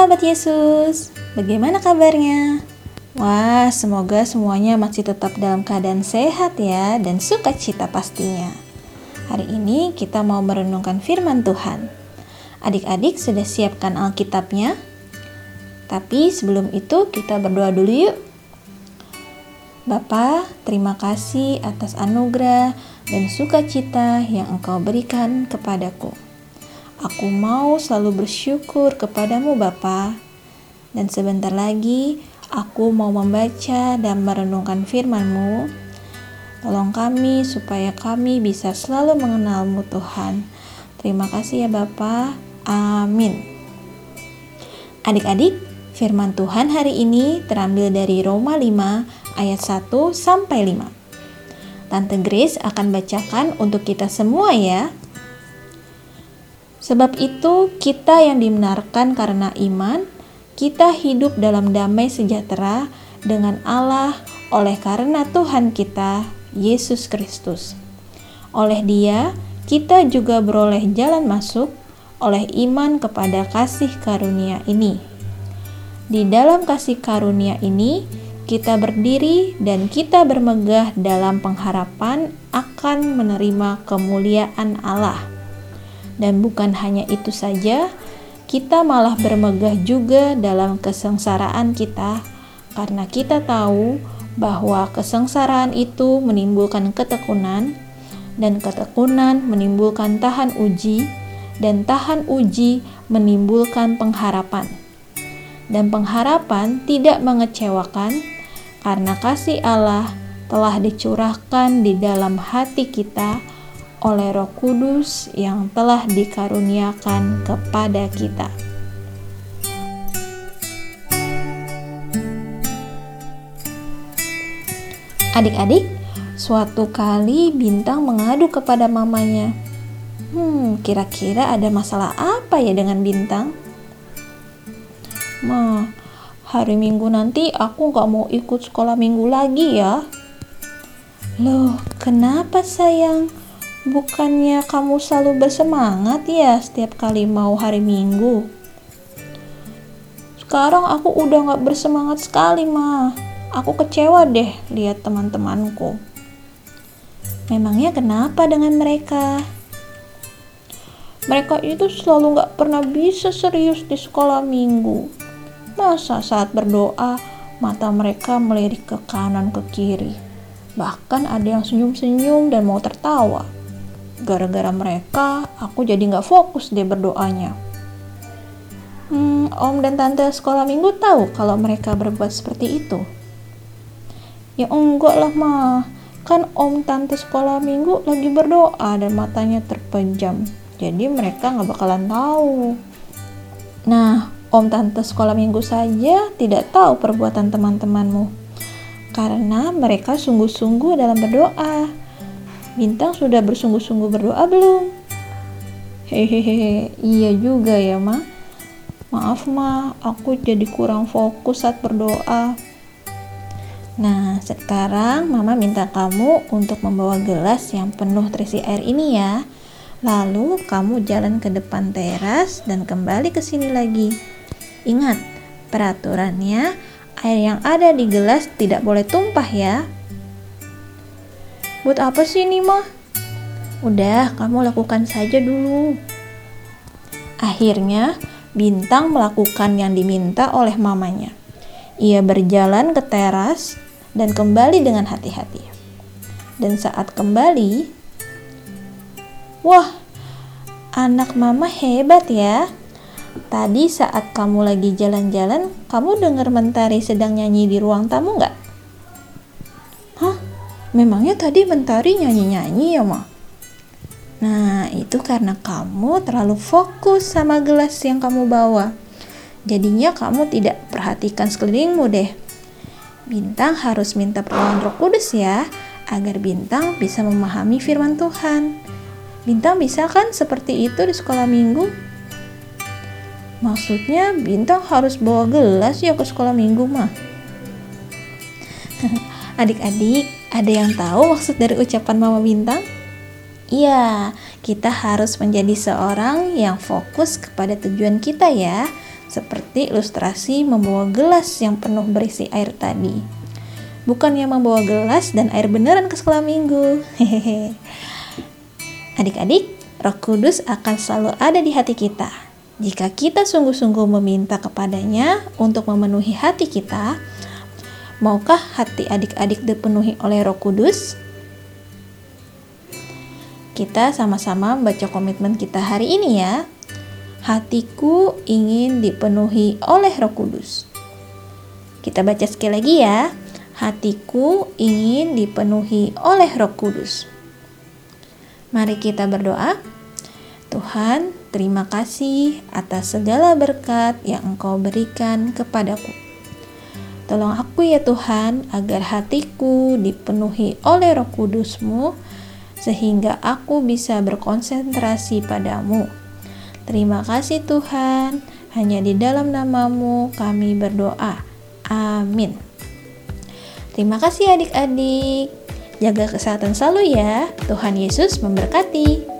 sahabat Yesus, bagaimana kabarnya? Wah, semoga semuanya masih tetap dalam keadaan sehat ya dan sukacita pastinya. Hari ini kita mau merenungkan firman Tuhan. Adik-adik sudah siapkan Alkitabnya? Tapi sebelum itu kita berdoa dulu yuk. Bapa, terima kasih atas anugerah dan sukacita yang Engkau berikan kepadaku. Aku mau selalu bersyukur kepadamu Bapa. Dan sebentar lagi aku mau membaca dan merenungkan firman-Mu. Tolong kami supaya kami bisa selalu mengenalmu Tuhan. Terima kasih ya Bapa. Amin. Adik-adik, firman Tuhan hari ini terambil dari Roma 5 ayat 1 sampai 5. Tante Grace akan bacakan untuk kita semua ya. Sebab itu, kita yang dibenarkan karena iman, kita hidup dalam damai sejahtera dengan Allah oleh karena Tuhan kita, Yesus Kristus. Oleh Dia, kita juga beroleh jalan masuk oleh iman kepada kasih karunia ini. Di dalam kasih karunia ini, kita berdiri dan kita bermegah dalam pengharapan akan menerima kemuliaan Allah. Dan bukan hanya itu saja, kita malah bermegah juga dalam kesengsaraan kita karena kita tahu bahwa kesengsaraan itu menimbulkan ketekunan dan ketekunan menimbulkan tahan uji dan tahan uji menimbulkan pengharapan. Dan pengharapan tidak mengecewakan karena kasih Allah telah dicurahkan di dalam hati kita oleh Roh Kudus yang telah dikaruniakan kepada kita. Adik-adik, suatu kali Bintang mengadu kepada mamanya. Hmm, kira-kira ada masalah apa ya dengan Bintang? Ma, hari Minggu nanti aku gak mau ikut sekolah minggu lagi ya. Loh, kenapa sayang? Bukannya kamu selalu bersemangat ya setiap kali mau hari Minggu? Sekarang aku udah gak bersemangat sekali, Ma. Aku kecewa deh lihat teman-temanku. Memangnya kenapa dengan mereka? Mereka itu selalu gak pernah bisa serius di sekolah minggu. Masa saat berdoa, mata mereka melirik ke kanan ke kiri. Bahkan ada yang senyum-senyum dan mau tertawa. Gara-gara mereka, aku jadi nggak fokus deh berdoanya. Hmm, om dan tante sekolah minggu tahu kalau mereka berbuat seperti itu. Ya enggak lah mah, kan om tante sekolah minggu lagi berdoa dan matanya terpejam. Jadi mereka nggak bakalan tahu. Nah, om tante sekolah minggu saja tidak tahu perbuatan teman-temanmu. Karena mereka sungguh-sungguh dalam berdoa Bintang sudah bersungguh-sungguh berdoa belum? Hehehe, iya juga ya, Ma. Maaf, Ma, aku jadi kurang fokus saat berdoa. Nah, sekarang Mama minta kamu untuk membawa gelas yang penuh terisi air ini ya. Lalu kamu jalan ke depan teras dan kembali ke sini lagi. Ingat, peraturannya air yang ada di gelas tidak boleh tumpah ya. Buat apa sih ini mah? Udah, kamu lakukan saja dulu. Akhirnya, Bintang melakukan yang diminta oleh mamanya. Ia berjalan ke teras dan kembali dengan hati-hati. Dan saat kembali, wah, anak mama hebat ya. Tadi saat kamu lagi jalan-jalan, kamu dengar Mentari sedang nyanyi di ruang tamu nggak? Memangnya tadi Mentari nyanyi-nyanyi ya, Ma? Nah, itu karena kamu terlalu fokus sama gelas yang kamu bawa. Jadinya kamu tidak perhatikan sekelilingmu deh. Bintang harus minta pertolongan Roh Kudus ya, agar Bintang bisa memahami firman Tuhan. Bintang bisa kan seperti itu di sekolah minggu? Maksudnya Bintang harus bawa gelas ya ke sekolah minggu mah. Adik-adik, ada yang tahu maksud dari ucapan Mama Bintang? Iya, kita harus menjadi seorang yang fokus kepada tujuan kita ya, seperti ilustrasi membawa gelas yang penuh berisi air tadi. Bukannya membawa gelas dan air beneran ke sekolah minggu. Hehehe. Adik-adik, Roh Kudus akan selalu ada di hati kita. Jika kita sungguh-sungguh meminta kepadanya untuk memenuhi hati kita, maukah hati adik-adik dipenuhi oleh Roh Kudus? Kita sama-sama membaca komitmen kita hari ini ya. Hatiku ingin dipenuhi oleh Roh Kudus. Kita baca sekali lagi ya. Hatiku ingin dipenuhi oleh Roh Kudus. Mari kita berdoa. Tuhan, terima kasih atas segala berkat yang Engkau berikan kepadaku. Tolong aku ya Tuhan, agar hatiku dipenuhi oleh roh kudusmu, sehingga aku bisa berkonsentrasi padamu Terima kasih Tuhan, hanya di dalam namamu kami berdoa. Amin. Terima kasih adik-adik. Jaga kesehatan selalu ya. Tuhan Yesus memberkati.